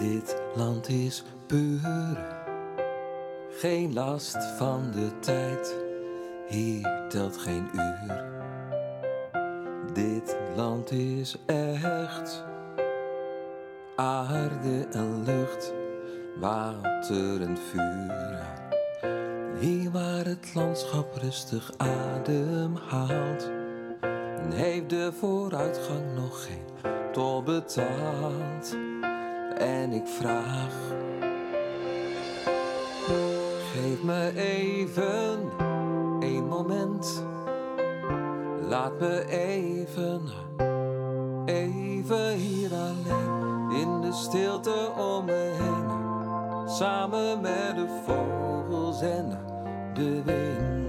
Dit land is puur, geen last van de tijd. Hier telt geen uur. Dit land is echt aarde en lucht, water en vuur. Hier waar het landschap rustig ademhaalt, en heeft de vooruitgang nog geen tol betaald. En ik vraag, geef me even een moment, laat me even, even hier alleen in de stilte om me heen, samen met de vogels en de wind.